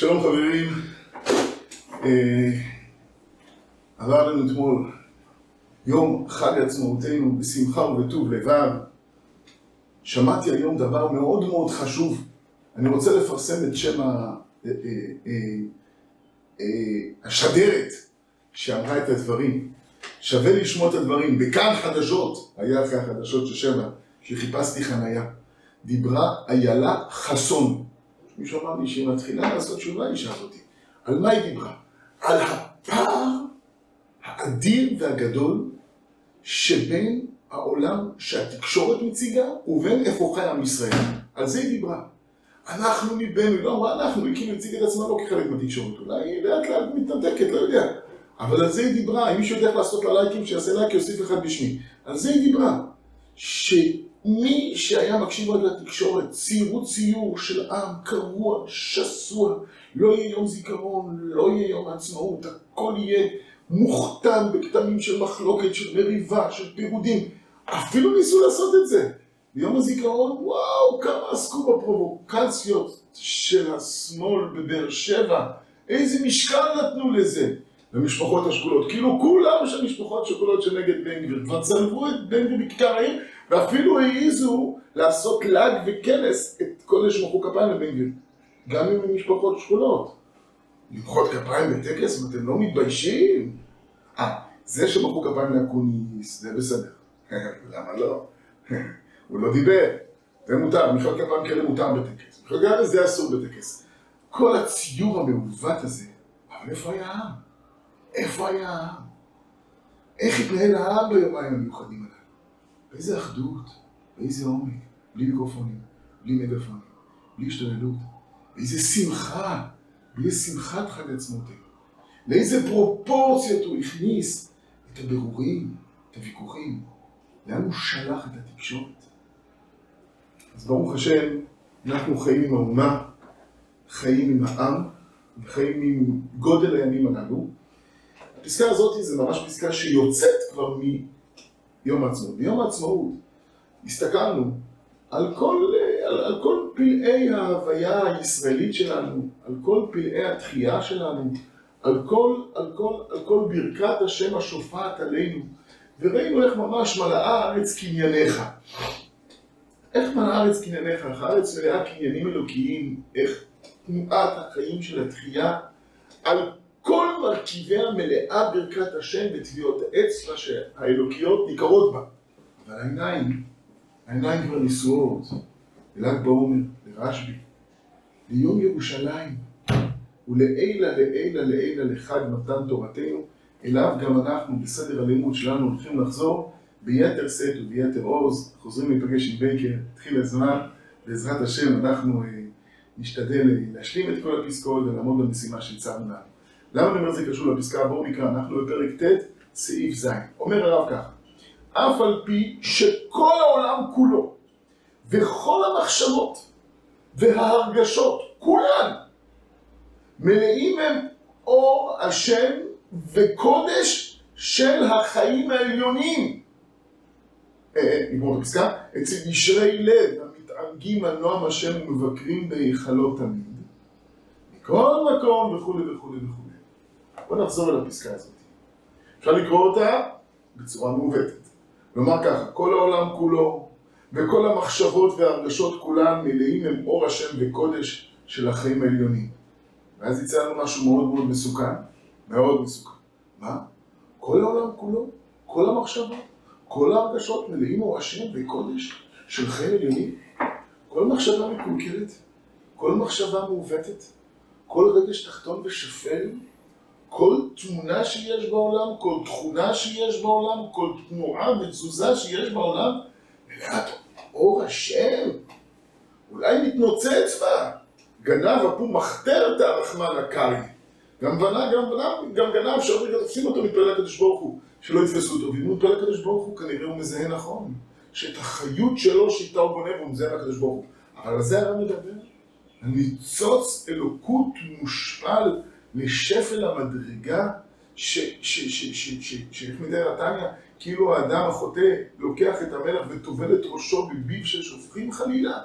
שלום חברים, אה, עבר לנו אתמול יום חג עצמאותנו בשמחה ובטוב לבב. שמעתי היום דבר מאוד מאוד חשוב. אני רוצה לפרסם את שם אה, אה, השדרת שאמרה את הדברים. שווה לשמוע את הדברים. בכאן חדשות, היה אחרי החדשות של שבע, שחיפשתי חנייה. דיברה איילה חסון. מישהו אמר לי שהיא מתחילה לעשות תשובה, האישה הזאתי. על מה היא דיברה? על הפער האדיר והגדול שבין העולם שהתקשורת מציגה ובין איפה חי עם ישראל. על זה היא דיברה. אנחנו מבנו, היא לא אמרה אנחנו, היא כאילו הציגה את עצמה לא כחלק מהתקשורת, אולי היא לאט לאט מתנתקת, לא יודע. אבל על זה היא דיברה, אם מישהו יודע לעשות לה לייקים, שיעשה לייק, יוסיף אחד בשמי. על זה היא דיברה. שמי שהיה מקשיב רק לתקשורת, ציירו ציור של עם קרוע, שסוע, לא יהיה יום זיכרון, לא יהיה יום העצמאות, הכל יהיה מוכתם בכתמים של מחלוקת, של מריבה, של פירודים. אפילו ניסו לעשות את זה. ביום הזיכרון, וואו, כמה עסקו בפרובוקציות של השמאל בבאר שבע. איזה משקל נתנו לזה למשפחות השכולות. כאילו כולם שם משפחות שכולות שנגד בן גביר. כבר צלבו את בן גביר בכיכר העיר, ואפילו העיזו לעשות לעג וכנס את כל אלה שמחאו כפיים לבן גביר. גם אם הם משפחות שכולות. למחוא כפיים בטקס, ואתם לא מתביישים? אה, זה שמחאו כפיים לאקוניס, זה בסדר. למה לא? הוא לא דיבר, זה מותר, מחיאות כפיים כאלה מותר בטקס. מחיאות כפיים זה אסור בטקס. כל הציור המעוות הזה, אבל איפה היה העם? איפה היה העם? איך התנהל העם ביומיים המיוחדים הללו? באיזה אחדות, באיזה עומק, בלי מיקרופונים, בלי מגפונים, בלי השתוללות, באיזה שמחה, בלי שמחת חג עצמאותנו. לאיזה פרופורציות הוא הכניס את הבירורים, את הוויכוחים, לאן הוא שלח את התקשורת. אז ברוך השם, אנחנו חיים עם האומה, חיים עם העם, חיים עם גודל הימים הללו. הפסקה הזאת זה ממש פסקה שיוצאת כבר מיום העצמאות. ביום העצמאות הסתכלנו על כל, על, על כל פלאי ההוויה הישראלית שלנו, על כל פלאי התחייה שלנו, על כל, על כל, על כל ברכת השם השופעת עלינו, וראינו איך ממש מלאה הארץ קנייניך. איך מלאה הארץ קנייניך? איך הארץ מלאה קניינים אלוקיים, איך תנועת החיים של התחייה, על כל מרכיביה מלאה ברכת השם וטביעות האצבע שהאלוקיות ניכרות בה. אבל העיניים, העיניים כבר נשואות, לל"ג בעומר, לרשב"י, ליום ירושלים, ולעילה לעילה לעילה לחג מתן תורתנו, אליו גם אנחנו בסדר הלימוד שלנו הולכים לחזור ביתר שאת וביתר עוז, חוזרים להיפגש עם בייקר, התחיל הזמן, בעזרת השם אנחנו אה, נשתדל להשלים את כל הפסקאות ולעמוד במשימה שהצבנו לנו. למה אני אומר זה קשור לפסקה? בואו נקרא, אנחנו בפרק ט', סעיף ז'. אומר הרב ככה, אף על פי שכל העולם כולו, וכל המחשבות וההרגשות, כולן, מלאים הם אור השם וקודש של החיים העליונים. נגמור את הפסקה, אצל ישרי לב המתענגים על נועם השם ומבקרים בהיכלות תמיד. מכל מקום וכולי וכולי וכולי. בואו נחזור אל הפסקה הזאת. אפשר לקרוא אותה בצורה מעוותת. לומר ככה, כל העולם כולו וכל המחשבות והרגשות כולן מלאים הם אור השם וקודש של החיים העליונים. ואז יצא לנו משהו מאוד מאוד מסוכן, מאוד מסוכן. מה? כל העולם כולו, כל המחשבות, כל ההרגשות מלאים אור השם וקודש של חיים עליונים. כל מחשבה מקולקלת, כל מחשבה מעוותת, כל רגש תחתון ושפל, כל תמונה שיש בעולם, כל תכונה שיש בעולם, כל תנועה ותזוזה שיש בעולם, מלאת אור השם. אולי מתנוצץ בה. גנב אפו מחתרת הרחמן הקרעי. גם בנה, גם בנה, גם גנב, רגע תופסים אותו מתפלל לקדוש ברוך הוא, שלא יתפסו אותו. ואם הוא מתפלל לקדוש ברוך הוא, כנראה הוא מזהה נכון. שאת החיות שלו שאיתה הוא גונב, הוא מזהה לקדוש ברוך הוא. אבל על זה הרב מדבר. הניצוץ אלוקות מושפל לשפל המדרגה, שאיך מתאר התניא, כאילו האדם החוטא לוקח את המלח וטובל את ראשו בביב של שופכים חלילה.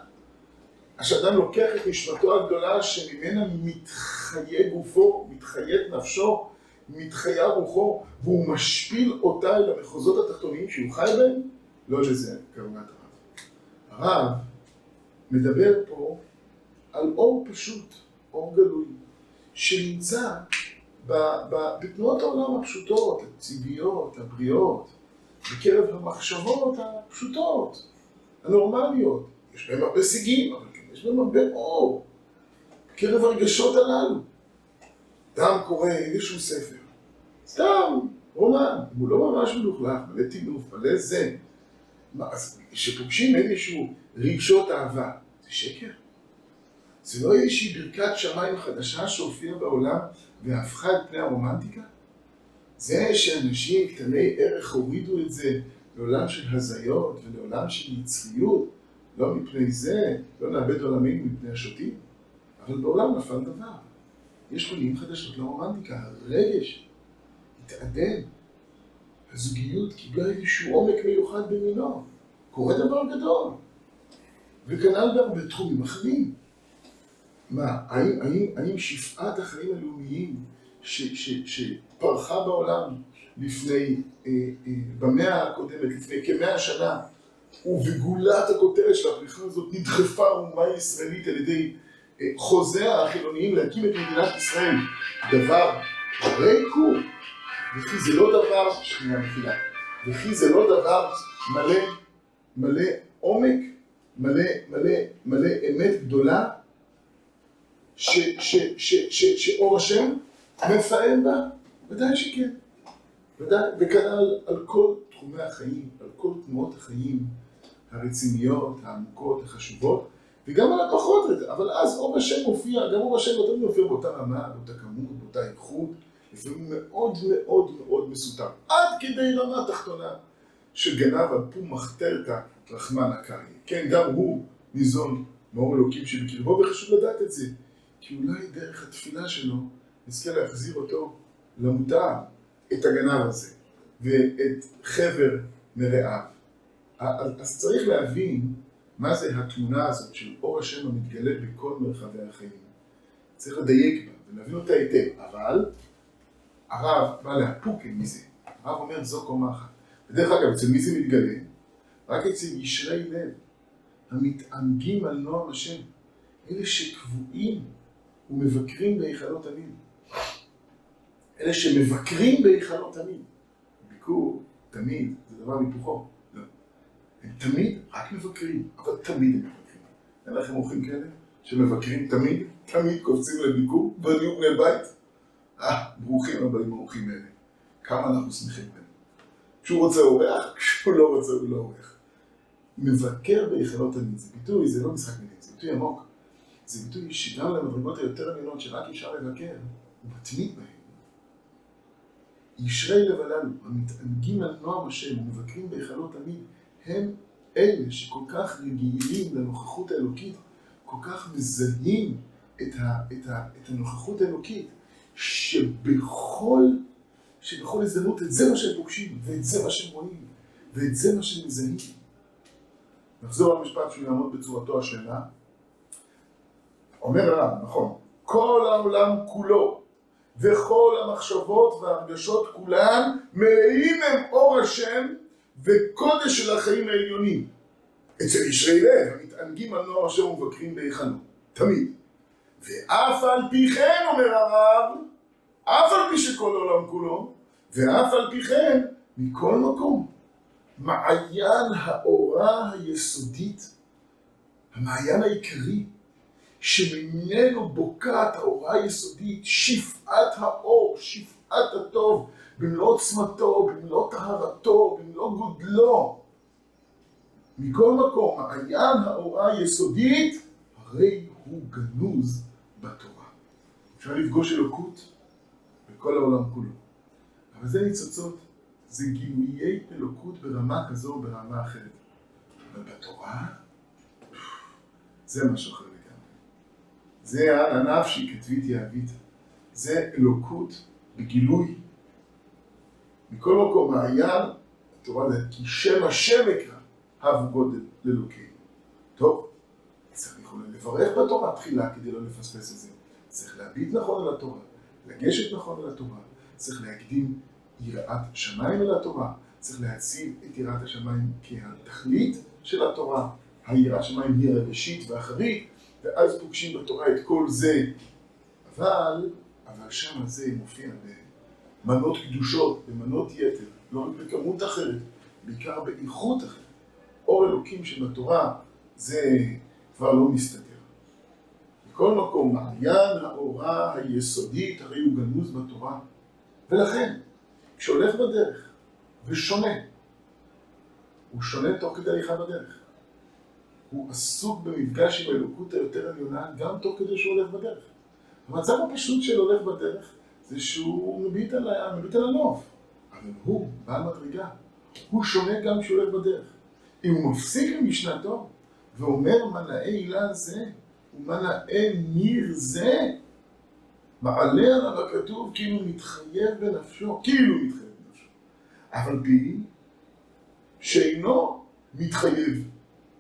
שאדם לוקח את נשמתו הגדולה שממנה מתחיה גופו, מתחיה נפשו, מתחיה רוחו, והוא משפיל אותה אל המחוזות התחתוניים שהוא חי בהם, לא לזה כוונת הרב. הרב מדבר פה על אור פשוט, אור גלוי, שנמצא בתנועות העולם הפשוטות, הטבעיות, הבריאות, בקרב המחשבות הפשוטות, הנורמליות. יש בהם הרבה סיגים, אבל כן, יש בהם הרבה אור. בקרב הרגשות הללו. אדם קורא איזשהו ספר, סתם, רומן, הוא לא ממש מלוכלך, מלא טינוף, מלא זה. מה, אז כשפוגשים איזשהו רגשות אהבה, זה שקר? זה לא איזושהי ברכת שמיים חדשה שהופיעה בעולם והפכה את פני הרומנטיקה? זה שאנשים קטני ערך הורידו את זה לעולם של הזיות ולעולם של יצריות, לא מפני זה, לא נאבד עולמים מפני השוטים, אבל בעולם נפל דבר. יש פנים חדשות לרומנטיקה, הרגש התעדן, הזוגיות קיבלה איזשהו עומק מיוחד במינו, קורה דבר גדול, וכנ"ל בהרבה תחומים אחרים. מה, האם, האם, האם שפעת החיים הלאומיים שפרחה בעולם לפני, אה, אה, במאה הקודמת, לפני כמאה שנה, ובגולת הכותרת של הפריחה הזאת נדחפה האומה הישראלית על ידי אה, חוזיה החילוניים להקים את מדינת ישראל, דבר ריקו, וכי זה לא דבר, שנייה מחילה, וכי זה לא דבר מלא, מלא עומק, מלא, מלא, מלא אמת גדולה, שאור השם מפעם בה? ודאי שכן. וכנ"ל על כל תחומי החיים, על כל תנועות החיים הרציניות, העמוקות, החשובות, וגם על הפחות, אבל אז אור השם מופיע, גם אור השם לא מופיע באותה רמה, באותה כמות, באותה איכות, לפעמים מאוד מאוד מאוד מסותר, עד כדי רמה תחתונה של גנב על פום מחתרתא רחמן הקרעי. כן, גם הוא ניזון מאור אלוקים שבקרבו, וחשוב לדעת את זה, כי אולי דרך התפילה שלו נזכה להחזיר אותו למותר, את הגנב הזה, ואת חבר מרעיו. אז צריך להבין מה זה התמונה הזאת של אור השם המתגלה בכל מרחבי החיים. צריך לדייק בה ולהבין אותה היטב, אבל הרב בא להפוק מזה. הרב אומר זו קומה אחת. ודרך אגב, אצל מי זה מתגלה? רק אצל ישרי לב, המתענגים על נועם השם, אלה שקבועים ומבקרים בהיכלות המין. אלה שמבקרים בהיכלות המין. ביקור, תמיד, זה דבר מפוחו. לא. הם תמיד רק מבקרים, אבל תמיד הם מבקרים. אין לכם אורחים כאלה? שמבקרים תמיד, תמיד קופצים לביקור, בנו בני בית? אה, ברוכים הבאים האורחים האלה. כמה אנחנו שמחים בהם. כשהוא רוצה אורח, כשהוא לא רוצה הוא לא אורח. מבקר בהיכלות המין, זה ביטוי, זה לא משחק מילים, זה ביטוי עמוק. זה ביטוי שגם למדרגות היותר עליונות שרק אפשר לבקר, הוא מתמיד בהם. ישרי לב הללו, המתענגים על נועם השם ומבקרים בהיכלות תמיד, הם אלה שכל כך רגילים לנוכחות האלוקית, כל כך מזהים את, ה, את, ה, את הנוכחות האלוקית, שבכל, שבכל הזדמנות את זה מה שהם פוגשים, ואת זה מה שהם רואים, ואת זה מה שהם מזהים. נחזור למשפט שהוא יעמוד בצורתו השלמה. אומר הרב, נכון, כל העולם כולו וכל המחשבות והרגשות כולן מלאים הם אור השם וקודש של החיים העליונים. אצל ישרי לב המתענגים על נוער השם ומבקרים בהיכנו, תמיד. ואף על פי כן, אומר הרב, אף על פי שכל העולם כולו, ואף על פי כן, מכל מקום, מעיין האורה היסודית, המעיין העיקרי, שממנו בוקעת האורה היסודית, שפעת האור, שפעת הטוב, במלוא עוצמתו, במלוא טהרתו, במלוא גודלו. מכל מקום, מעיין האורה היסודית, הרי הוא גנוז בתורה. אפשר לפגוש אלוקות בכל העולם כולו. אבל זה ניצוצות, זה גילויי אלוקות ברמה כזו או ברמה אחרת. אבל בתורה, זה משהו אחר. זה הנפשי כתביתי אהבית. זה אלוקות בגילוי. מכל מקום, מעיין, התורה זה כי שם השם אקרא, הב גודל לאלוקינו. טוב, צריך לברך בתורה תחילה כדי לא לפספס את זה. צריך להביט נכון על התורה, לגשת נכון על התורה, צריך להקדים יראת שמיים אל התורה, צריך להציב את יראת השמיים כהתכלית של התורה. היראת שמיים היא הראשית והאחרית, ואז פוגשים בתורה את כל זה. אבל, אבל שם הזה מופיע במנות קדושות, במנות יתר, לא בכמות אחרת, בעיקר באיכות אחרת. אור אלוקים שבתורה זה כבר לא מסתדר. בכל מקום, מעיין האורה היסודית הרי הוא גנוז בתורה. ולכן, כשהולך בדרך ושונה, הוא שונה תוך כדי הליכה בדרך. הוא עסוק במפגש עם האלוקות היותר עליונה גם תוך כדי שהוא הולך בדרך. המצב הפשוט של הולך בדרך זה שהוא מביט על, מביט על הנוף, אבל הוא בעל מדרגה, הוא שונה גם כשהוא הולך בדרך. אם הוא מפסיק למשנתו ואומר מנאי הילה זה ומנאי ניר זה, מעלה עליו הכתוב כאילו מתחייב בנפשו, כאילו מתחייב בנפשו, אבל בי שאינו מתחייב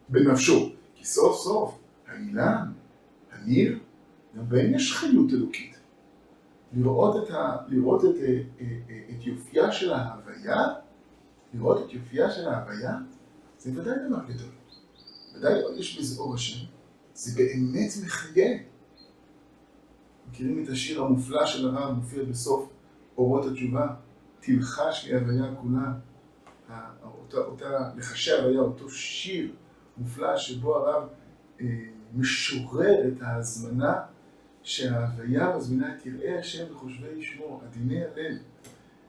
בנפשו, כי סוף סוף האילן, הניר, גם בהם יש חיות אלוקית. לראות את, ה, לראות את, את, את יופייה של ההוויה, לראות את יופייה של ההוויה, זה ודאי דבר גדול. ודאי יש בזה אור השם, זה באמת מחיה. מכירים את השיר המופלא של הרב, מופיע בסוף אורות התשובה, תלחש לי הוויה כולה, אותה, אותה לחשי הוויה, אותו שיר מופלא שבו הרב אה, משורר את ההזמנה שההוויה מזמינה את יראי השם וחושבי שמו, עדיני הלב,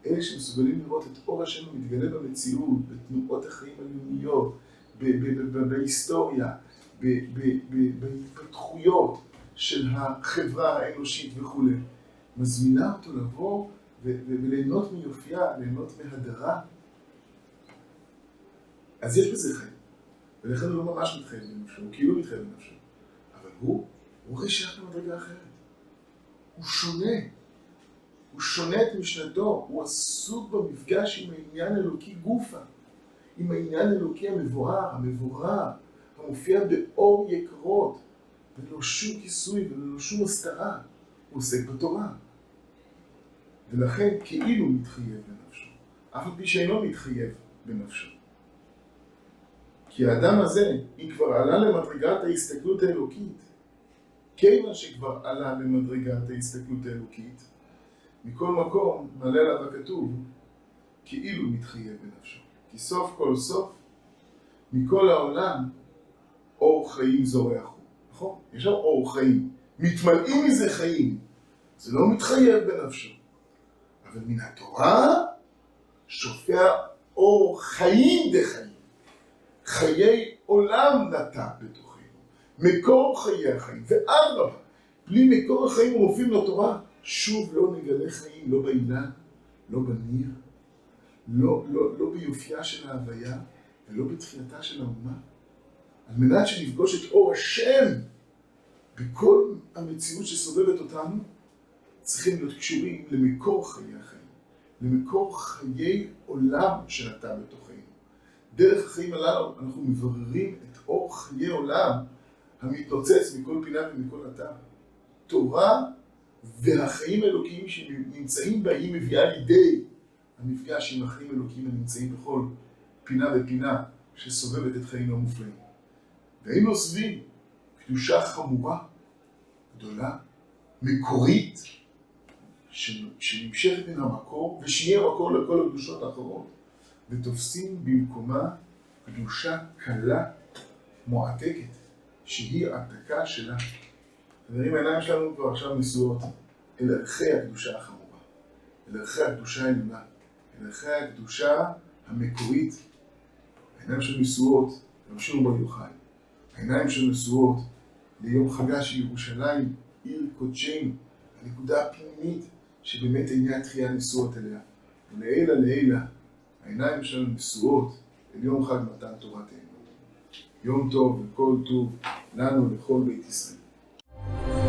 אלה שמסוגלים לראות את אור השם המתגלה במציאות, בתנועות החיים הלאומיות, בהיסטוריה, בהתפתחויות של החברה האנושית וכולי. מזמינה אותו לבוא וליהנות מיופייה, ליהנות מהדרה. אז יש בזה חיים. ולכן הוא לא ממש מתחייב בנפשו, הוא כאילו מתחייב בנפשו. אבל הוא, הוא הרי שייך למדרגה אחרת. הוא שונה. הוא שונה את משנתו, הוא עסוק במפגש עם העניין אלוקי גופה, עם העניין אלוקי המבואר, המבורר, המופיע באור יקרות, וללא שום כיסוי וללא שום הסתרה, הוא עוסק בתורה. ולכן כאילו מתחייב בנפשו, אף על פי שאינו מתחייב בנפשו. כי האדם הזה, אם כבר עלה למדרגת ההסתכלות האלוקית, כיוון שכבר עלה למדרגת ההסתכלות האלוקית, מכל מקום מעלה עליו הכתוב כאילו מתחייב בנפשו. כי סוף כל סוף, מכל העולם, אור חיים זורח הוא. נכון? יש שם אור חיים. מתמלאים מזה חיים. זה לא מתחייב בנפשו. אבל מן התורה שופע אור חיים דחיים. חיי עולם נטע בתוכנו. מקור חיי החיים. ואדרבה, בלי מקור החיים המופיעים לתורה, שוב לא נגלה חיים, לא באילן, לא בניר, לא, לא, לא ביופייה של ההוויה ולא בתחילתה של האומה. על מנת שנפגוש את אור השם בכל המציאות שסובבת אותנו, צריכים להיות קשורים למקור חיי החיים, למקור חיי עולם שנטע בתוכנו. דרך החיים הללו אנחנו מבררים את אור חיי עולם המתנוצץ מכל פינה ומכל אתר. תורה והחיים האלוקיים שנמצאים בה, היא מביאה לידי המפגש עם החיים האלוקיים הנמצאים בכל פינה ופינה שסובבת את חיינו המופלאים. והיינו עוזבים קדושה חמורה, גדולה, מקורית, שנמשכת מן המקור, ושנהיה מקור לכל הקדושות האחרות, ותופסים במקומה קדושה קלה, מועתקת, שהיא העתקה שלה. חברים, העיניים שלנו כבר עכשיו נשואות אל ערכי הקדושה החמורה, אל ערכי הקדושה העליונה, אל ערכי הקדושה המקורית. העיניים שלנו נשואות לרשום בר יוחאי. העיניים שלנו נשואות ליום חגה של ירושלים, עיר קודשנו, הנקודה הפנימית שבאמת עיני התחייה נשואות אליה. ולעילה לעילה, העיניים שלנו נשואות אל יום חג מתן תורתנו. יום טוב וכל טוב לנו לכל בית ישראל.